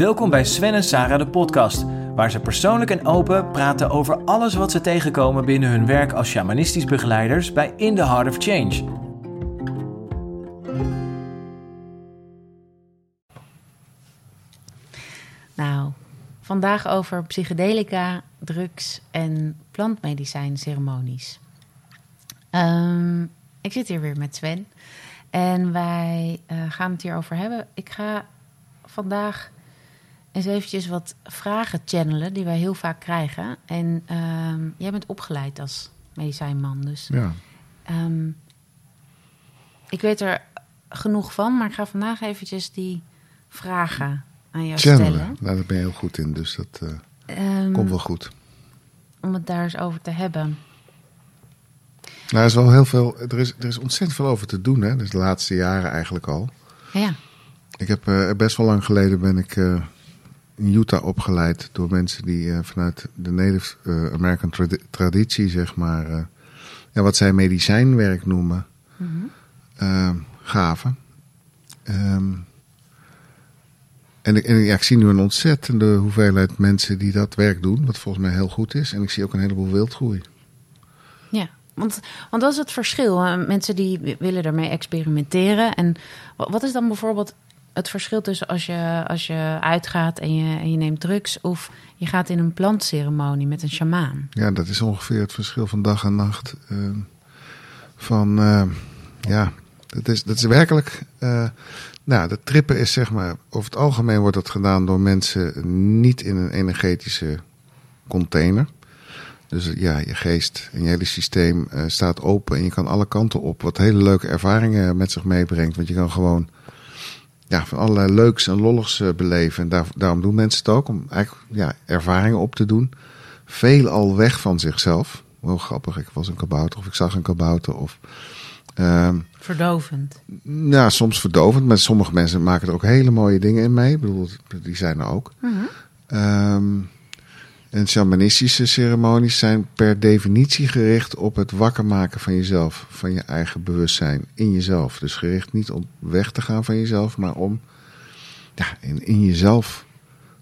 Welkom bij Sven en Sarah de podcast, waar ze persoonlijk en open praten over alles wat ze tegenkomen binnen hun werk als shamanistisch begeleiders bij In the Heart of Change. Nou, vandaag over psychedelica, drugs en plantmedicijnceremonies. Ehm ik zit hier weer met Sven en wij eh, gaan het hierover hebben. Ik ga vandaag eens eventjes wat vragen channelen die wij heel vaak krijgen. En ehm, jij bent opgeleid als medicijnman, dus Ja, ehm, ik weet er genoeg van, maar ik ga vandaag eventjes die vragen aan jou channelen. stellen. Nou, daar ben je heel goed in, dus dat eh, Ehm, komt wel goed. Om het daar eens over te hebben. Nou, er is wel heel veel, er is, er is ontzettend veel over te doen, hè. Dus de laatste jaren eigenlijk al. Ja, Ik heb eh, best wel lang geleden ben ik eh, in Utah opgeleid door mensen die eh, vanuit de Native eh, American tradi- traditie, zeg maar, eh, ja, wat zij medicijnwerk noemen, Mhm. gaven. Ehm, en ik, en ja, ik zie nu een ontzettende hoeveelheid mensen die dat werk doen, wat volgens mij heel goed is. En ik zie ook een heleboel wildgroei. ja. Want, want dat is het verschil. Mensen die wi- willen ermee experimenteren. En wa- wat is dan bijvoorbeeld het verschil tussen als je, als je uitgaat en je, en je neemt drugs... of je gaat in een plantceremonie met een sjamaan? Ja, dat is ongeveer het verschil van dag en nacht. eh, van, eh, ja, dat is, dat is werkelijk... eh, nou, dat trippen is zeg maar... Over het algemeen wordt dat gedaan door mensen niet in een energetische container. Dus ja, je geest en je hele systeem eh, staat open en je kan alle kanten op. Wat hele leuke ervaringen met zich meebrengt. Want je kan gewoon ja, van allerlei leuks en lolligs eh, beleven. En daar, daarom doen mensen het ook. Om eigenlijk ja, ervaringen op te doen. Veel al weg van zichzelf. Wel grappig, ik was een kabouter of ik zag een kabouter. Of, ehm, Verdovend. nou, soms verdovend, maar sommige mensen maken er ook hele mooie dingen in mee. Ik bedoel, die zijn er ook. Ehm, en shamanistische ceremonies zijn per definitie gericht op het wakker maken van jezelf, van je eigen bewustzijn in jezelf. Dus gericht niet om weg te gaan van jezelf, maar om ja, in, in jezelf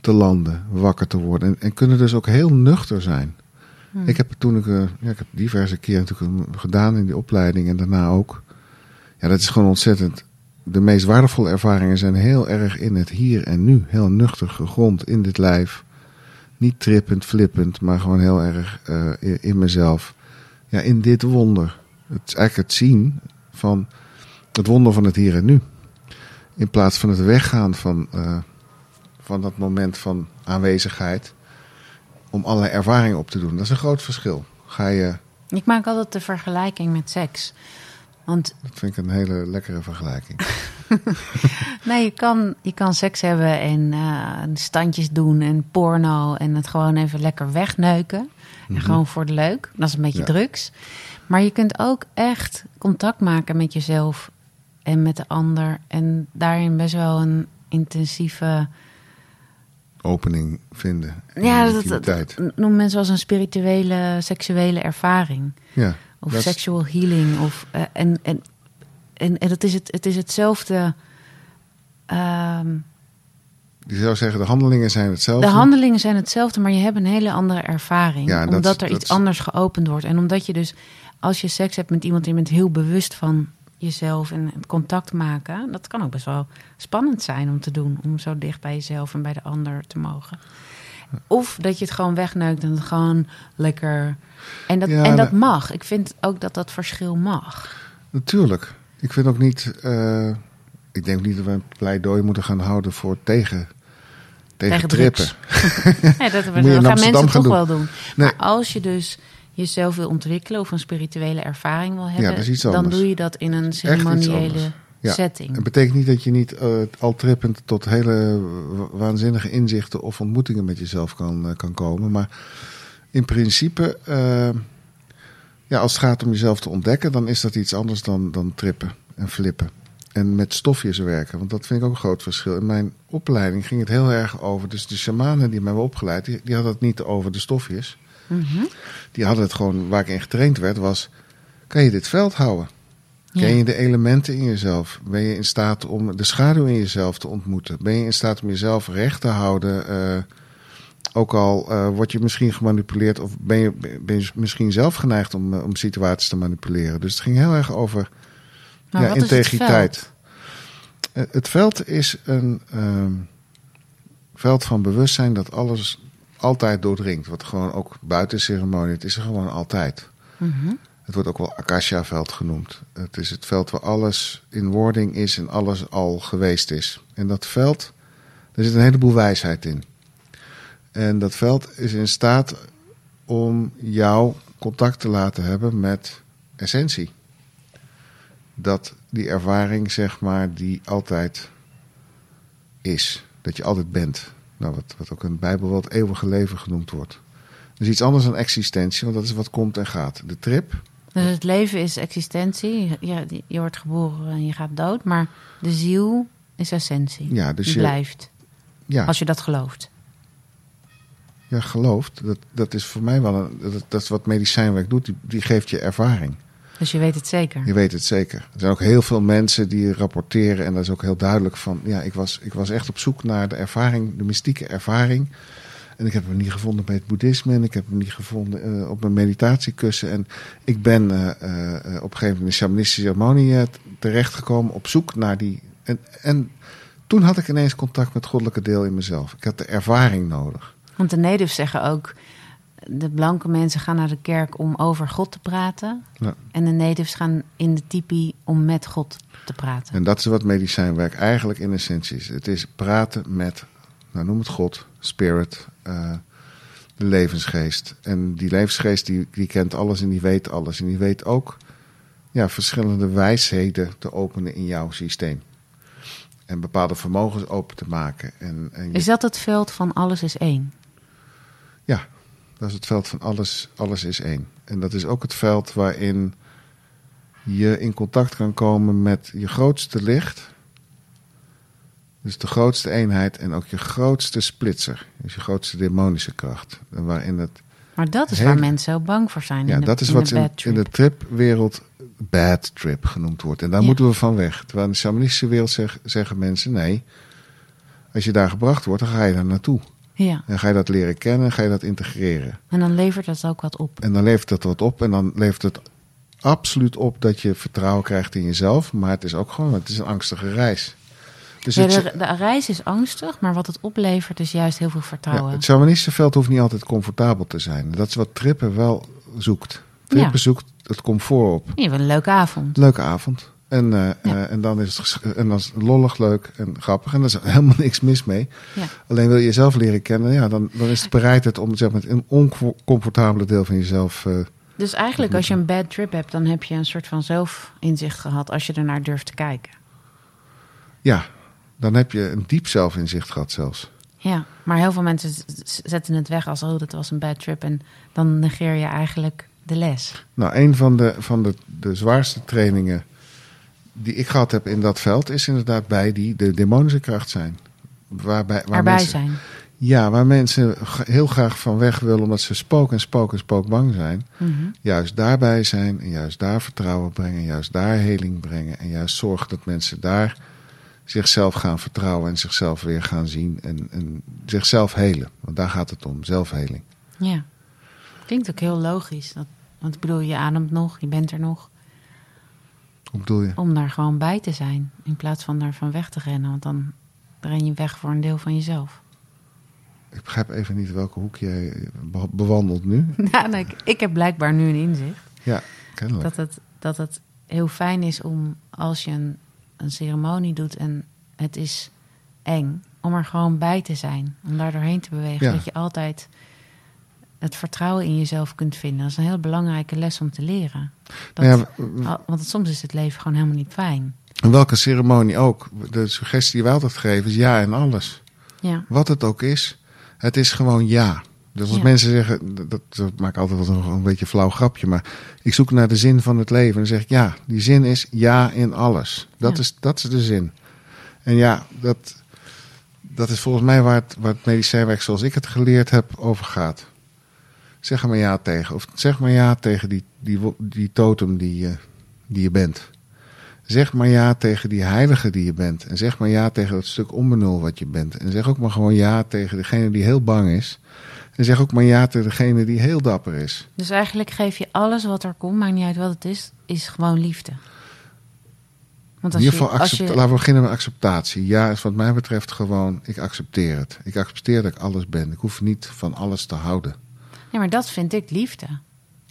te landen, wakker te worden. En, en kunnen dus ook heel nuchter zijn. Ik heb toen ik, eh, ja, ik heb diverse keren natuurlijk gedaan in die opleiding en daarna ook. Ja, dat is gewoon ontzettend. De meest waardevolle ervaringen zijn heel erg in het hier en nu. Heel nuchter gegrond in dit lijf. Niet trippend, flippend, maar gewoon heel erg eh, in, in mezelf. Ja, in dit wonder. Het is eigenlijk het zien van het wonder van het hier en nu. In plaats van het weggaan van, eh, van dat moment van aanwezigheid. Om allerlei ervaringen op te doen. Dat is een groot verschil. Ga je, Ik maak altijd de vergelijking met seks. Want dat vind ik een hele lekkere vergelijking. Nee, je kan, je kan seks hebben en eh, standjes doen en porno en het gewoon even lekker wegneuken. En gewoon voor de leuk. Dat is een beetje Mhm. Ja. drugs. Maar je kunt ook echt contact maken met jezelf en met de ander. En daarin best wel een intensieve. Opening vinden. in Ja, dat, noemen mensen als een spirituele, seksuele ervaring. Ja, Of is- sexual healing. Of, eh, en, en, en, en het, is het, het is hetzelfde. ehm, Je zou zeggen, de handelingen zijn hetzelfde. De handelingen zijn hetzelfde, maar je hebt een hele andere ervaring. Ja, en dat omdat er dat iets is- anders geopend wordt. En omdat je dus, als je seks hebt met iemand, je bent heel bewust van jezelf en het contact maken. Dat kan ook best wel spannend zijn om te doen. Om zo dicht bij jezelf en bij de ander te mogen. Of dat je het gewoon wegneukt en het gewoon lekker. En dat, Ja, en dat- mag. Ik vind ook dat dat verschil mag. Natuurlijk. Ik vind ook niet... eh, ik denk niet dat we een pleidooi moeten gaan houden voor tegen, tegen, Tegen trippen. Ja, dat, gaan mensen gaan toch doen. wel doen. Nee. Maar als je dus jezelf wil ontwikkelen of een spirituele ervaring wil hebben, dan doe je dat in een ceremoniële. Ja. setting. Het betekent niet dat je niet eh, al trippend tot hele wa- waanzinnige inzichten of ontmoetingen met jezelf kan, eh, kan komen. Maar in principe, ja, als het gaat om jezelf te ontdekken, dan is dat iets anders dan, dan trippen en flippen. En met stofjes werken, want dat vind ik ook een groot verschil. In mijn opleiding ging het heel erg over, dus de shamanen die mij hebben opgeleid, die, die hadden het niet over de stofjes. Mhm. Die hadden het gewoon, waar ik in getraind werd, was, kan je dit veld houden? Ken Ja. je de elementen in jezelf? Ben je in staat om de schaduw in jezelf te ontmoeten? Ben je in staat om jezelf recht te houden? eh, ook al eh, word je misschien gemanipuleerd, of ben je, ben je misschien zelf geneigd om, eh, om situaties te manipuleren. Dus het ging heel erg over Maar ja, het integriteit. veld? Eh, Het veld is een ehm, veld van bewustzijn dat alles altijd doordringt. Wat gewoon ook buiten ceremonie, het is er gewoon altijd. Mhm. Het wordt ook wel Akasha-veld genoemd. Het is het veld waar alles in wording is en alles al geweest is. En dat veld, er zit een heleboel wijsheid in. En dat veld is in staat om jou contact te laten hebben met essentie. Dat die ervaring, zeg maar, die altijd is. Dat je altijd bent. Nou, wat, wat ook in de Bijbel wel het eeuwige leven genoemd wordt. Dus iets anders dan existentie, want dat is wat komt en gaat. De trip, Dus het leven is existentie. Je, je wordt geboren en je gaat dood. Maar de ziel is essentie. Ja, dus Die je- blijft. ja, Als je dat gelooft. Ja gelooft, dat, dat is voor mij wel een, dat, dat is wat medicijnwerk doet. Die, die geeft je ervaring. Dus je weet het zeker. Je weet het zeker. Er zijn ook heel veel mensen die rapporteren en dat is ook heel duidelijk van, ja, ik was, ik was echt op zoek naar de ervaring, de mystieke ervaring. En ik heb hem niet gevonden bij het boeddhisme en ik heb hem niet gevonden eh, op mijn meditatiekussen. En ik ben eh, eh, op een gegeven moment in de shamanistische ceremonie terechtgekomen op zoek naar die. En, en toen had ik ineens contact met het goddelijke deel in mezelf. Ik had de ervaring nodig. Want de natives zeggen ook... de blanke mensen gaan naar de kerk om over God te praten. Ja. En de natives gaan in de tipi om met God te praten. En dat is wat medicijnwerk eigenlijk in essentie is. Het is praten met, nou noem het God, spirit, eh, de levensgeest. En die levensgeest die, die kent alles en die weet alles. En die weet ook ja, verschillende wijsheden te openen in jouw systeem. En bepaalde vermogens open te maken. En, en je- Is dat het veld van alles is één? Ja, dat is het veld van alles, alles is één. En dat is ook het veld waarin je in contact kan komen met je grootste licht. Dus de grootste eenheid en ook je grootste splitser. Dus je grootste demonische kracht. En waarin het, Maar dat is Hele- waar mensen zo bang voor zijn. ja, in de, dat is in wat de in, de tripwereld bad trip genoemd wordt. En daar Ja. moeten we van weg. Terwijl in de shamanistische wereld zeg- zeggen mensen nee. Als je daar gebracht wordt, dan ga je daar naartoe. Ja, En ga je dat leren kennen, ga je dat integreren. en dan levert dat ook wat op. En dan levert het wat op. En dan levert het absoluut op dat je vertrouwen krijgt in jezelf. Maar het is ook gewoon, het is een angstige reis. Dus Ja, de, de reis is angstig, maar wat het oplevert is juist heel veel ja, vertrouwen. het shamanistische hoeft niet altijd comfortabel te zijn. Dat is wat Trippen wel zoekt. Trippen Ja. zoekt het comfort op. Je hebt een leuke avond. Leuke avond. En, eh, eh, en dan is het en dan is het lollig, leuk en grappig. En daar is helemaal niks mis mee. Ja. Alleen wil je jezelf leren kennen, ja, dan, dan is het bereidheid om zeg maar, een oncomfortabele deel van jezelf eh, Dus eigenlijk als je een bad trip hebt, dan heb je een soort van zelfinzicht gehad als je ernaar durft te kijken. Ja, dan heb je een diep zelfinzicht gehad zelfs. Ja, maar heel veel mensen zetten het weg als, oh, dat was een bad trip. En dan negeer je eigenlijk de les. Nou, een van de, van de, de zwaarste trainingen die ik gehad heb in dat veld... is inderdaad bij die de demonische kracht zijn. Waarbij, waar Erbij mensen, zijn. Ja, waar mensen heel graag van weg willen... omdat ze spook en spook en spook bang zijn. Mhm. Juist daarbij zijn en juist daar vertrouwen brengen... juist daar heling brengen en juist zorgen dat mensen daar... zichzelf gaan vertrouwen en zichzelf weer gaan zien... en, en zichzelf helen. Want daar gaat het om, zelfheling. Ja. Klinkt ook heel logisch. Dat, want ik bedoel, je ademt nog, je bent er nog. Hoe bedoel je? Om daar gewoon bij te zijn. In plaats van daar van weg te rennen. Want dan ren je weg voor een deel van jezelf. Ik begrijp even niet welke hoek jij be- bewandelt nu. Ja, nee, ik, ik heb blijkbaar nu een inzicht. Ja, kennelijk. Dat het, dat het heel fijn is om als je een, een ceremonie doet en het is eng, om er gewoon bij te zijn. Om daar doorheen te bewegen. Ja. Dat je altijd het vertrouwen in jezelf kunt vinden. Dat is een heel belangrijke les om te leren. Dat, Nou ja, want soms is het leven gewoon helemaal niet fijn. w- welke ceremonie ook. De suggestie die wij altijd geven is ja en alles. Ja, Wat het ook is, het is gewoon ja. Dus als Ja. mensen zeggen, dat, dat maak ik altijd wel een, een beetje een flauw grapje, maar ik zoek naar de zin van het leven. En dan zeg ik ja, die zin is ja in alles. Dat, Ja. is, dat is de zin. En ja, dat, dat is volgens mij waar het, waar het medicijnwerk zoals ik het geleerd heb over gaat. Zeg er maar ja tegen. Of zeg maar ja tegen die, die, die totem die je, die je bent. Zeg maar ja tegen die heilige die je bent. En zeg maar ja tegen dat stuk onbenul wat je bent. En zeg ook maar gewoon ja tegen degene die heel bang is. En zeg ook maar ja tegen degene die heel dapper is. Dus eigenlijk geef je alles wat er komt, maakt niet uit wat het is, is gewoon liefde. Want In als ieder geval, je, als accept- je, laten we beginnen met acceptatie. Ja is wat mij betreft gewoon, ik accepteer het. Ik accepteer dat ik alles ben. Ik hoef niet van alles te houden. Nee, maar dat vind ik liefde.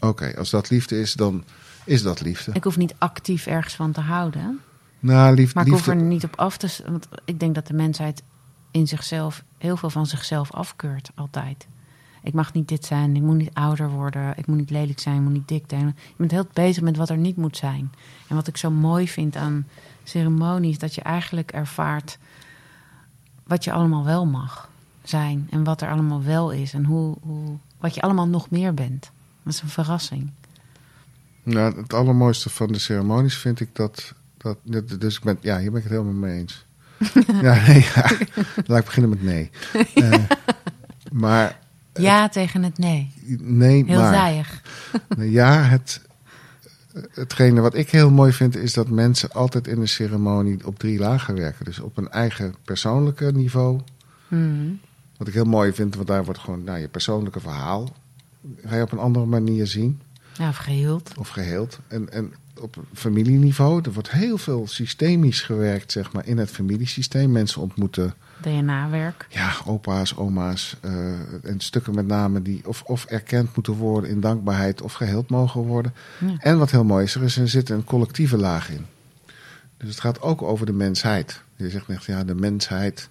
Oké, als dat liefde is, dan is dat liefde. Ik hoef niet actief ergens van te houden. Nou, lief, Maar ik hoef liefde... er niet op af te... Want ik denk dat de mensheid in zichzelf heel veel van zichzelf afkeurt, altijd. Ik mag niet dit zijn, ik moet niet ouder worden, ik moet niet lelijk zijn, ik moet niet dik zijn. Je bent heel bezig met wat er niet moet zijn. En wat ik zo mooi vind aan ceremonies, dat je eigenlijk ervaart wat je allemaal wel mag zijn. En wat er allemaal wel is. En hoe, hoe, wat je allemaal nog meer bent. Dat is een verrassing. Nou, het allermooiste van de ceremonies vind ik dat... dat dus ik ben, ja, hier ben ik het helemaal mee eens. ja, nee, ja. Laat ik beginnen met nee. Eh, maar Ja tegen het nee. nee, Heel maar... zaaiig. Ja, het, hetgene wat ik heel mooi vind is dat mensen altijd in de ceremonie op drie lagen werken. Dus op een eigen persoonlijke niveau. Mhm. Wat ik heel mooi vind, want daar wordt gewoon nou, je persoonlijke verhaal. Ga je op een andere manier zien Ja, of geheeld. of geheeld. En, en op familieniveau, er wordt heel veel systemisch gewerkt zeg maar, in het familiesysteem. Mensen ontmoeten DNA-werk. ja, opa's, oma's eh, en stukken met name die of, of erkend moeten worden in dankbaarheid of geheeld mogen worden. Ja. En wat heel mooi is, er, is, er zit een collectieve laag in. Dus het gaat ook over de mensheid. Je zegt net, ja, de mensheid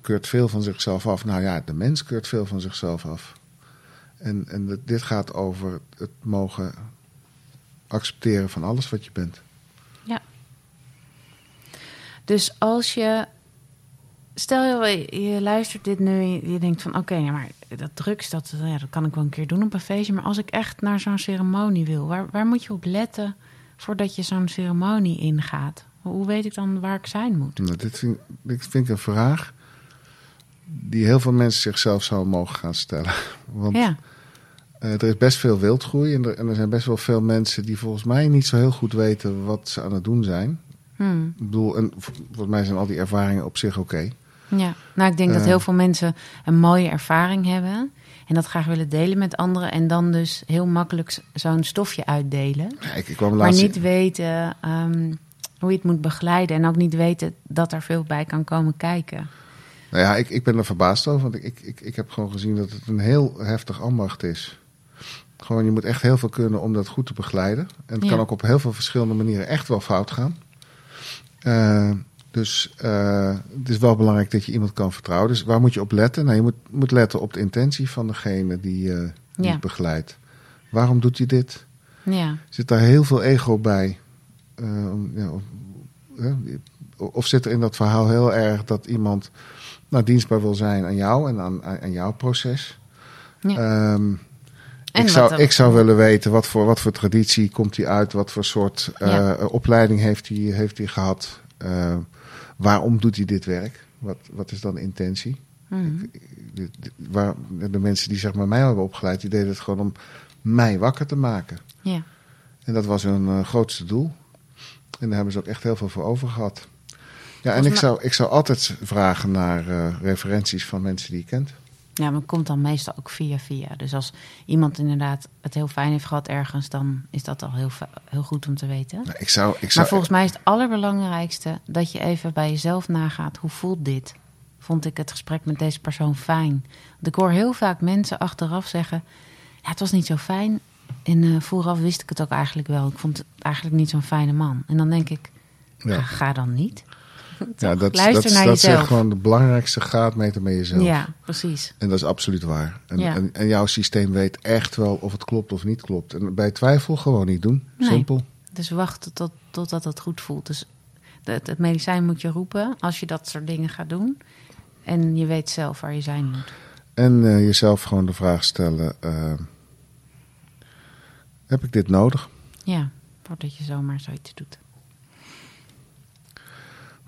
keurt veel van zichzelf af. Nou ja, de mens keurt veel van zichzelf af. En, en dit gaat over het mogen accepteren van alles wat je bent. Dus als je. Stel je, je luistert dit nu en je, denkt van oké, ja, maar dat drugs, dat, ja, dat kan ik wel een keer doen op een feestje. Maar als ik echt naar zo'n ceremonie wil, waar, waar moet je op letten voordat je zo'n ceremonie ingaat? Hoe weet ik dan waar ik zijn moet? Nou, dit, vind, dit vind ik een vraag die heel veel mensen zichzelf zouden mogen gaan stellen. Want Ja, Eh, er is best veel wildgroei en er, en er zijn best wel veel mensen die volgens mij niet zo heel goed weten wat ze aan het doen zijn. Hmm. Ik bedoel, en volgens mij zijn al die ervaringen op zich oké. ja. Nou, ik denk dat Eh. heel veel mensen een mooie ervaring hebben en dat graag willen delen met anderen en dan dus heel makkelijk zo'n stofje uitdelen. Ja, ik, ik kwam Maar niet weten ehm, hoe je het moet begeleiden. En ook niet weten dat er veel bij kan komen kijken. Nou ja, ik, ik ben er verbaasd over, want ik, ik, ik, heb gewoon gezien dat het een heel heftig ambacht is. Gewoon, je moet echt heel veel kunnen om dat goed te begeleiden. En het Ja. kan ook op heel veel verschillende manieren echt wel fout gaan. Eh, dus eh, het is wel belangrijk dat je iemand kan vertrouwen. Dus waar moet je op letten? Nou, je moet, moet letten op de intentie van degene die, eh Ja. je begeleidt. Waarom doet hij dit? Ja, Zit daar heel veel ego bij? Eh, of zit er in dat verhaal heel erg dat iemand nou, dienstbaar wil zijn aan jou en aan, jouw proces? Ja. Ehm, ik, zou, ik zou willen weten wat voor, wat voor traditie komt hij uit, wat voor soort eh, opleiding heeft hij, heeft hij gehad, Eh, waarom doet hij dit werk, wat, wat is dan de intentie? Mhm. De, de- waar, de mensen die zeg maar, mij hebben opgeleid, die deden het gewoon om mij wakker te maken. ja. En dat was hun eh, grootste doel. En daar hebben ze ook echt heel veel voor over gehad. Ja, en ik zou, ik zou altijd vragen naar eh, referenties van mensen die je kent. ja, maar het komt dan meestal ook via via. Dus als iemand inderdaad het heel fijn heeft gehad ergens... dan is dat al heel, heel goed om te weten. Nou, ik zou, ik zou, Maar volgens mij is het allerbelangrijkste... dat je even bij jezelf nagaat. Hoe voelt dit? Vond ik het gesprek met deze persoon fijn? Want ik hoor heel vaak mensen achteraf zeggen... ja, het was niet zo fijn. En eh, vooraf wist ik het ook eigenlijk wel. Ik vond het eigenlijk niet zo'n fijne man. En dan denk ik, Ja. ga, ga dan niet. Ja, dat, Luister dat, dat is gewoon de belangrijkste graadmeter met jezelf. Ja, precies. En dat is absoluut waar. En, Ja. en, en jouw systeem weet echt wel of het klopt of niet klopt. En bij twijfel gewoon niet doen. Nee. Simpel. Dus wachten tot, totdat het goed voelt. Dus het, het medicijn moet je roepen als je dat soort dingen gaat doen. En je weet zelf waar je zijn moet. En eh, jezelf gewoon de vraag stellen: eh, heb ik dit nodig? Ja, voordat je zomaar zoiets doet.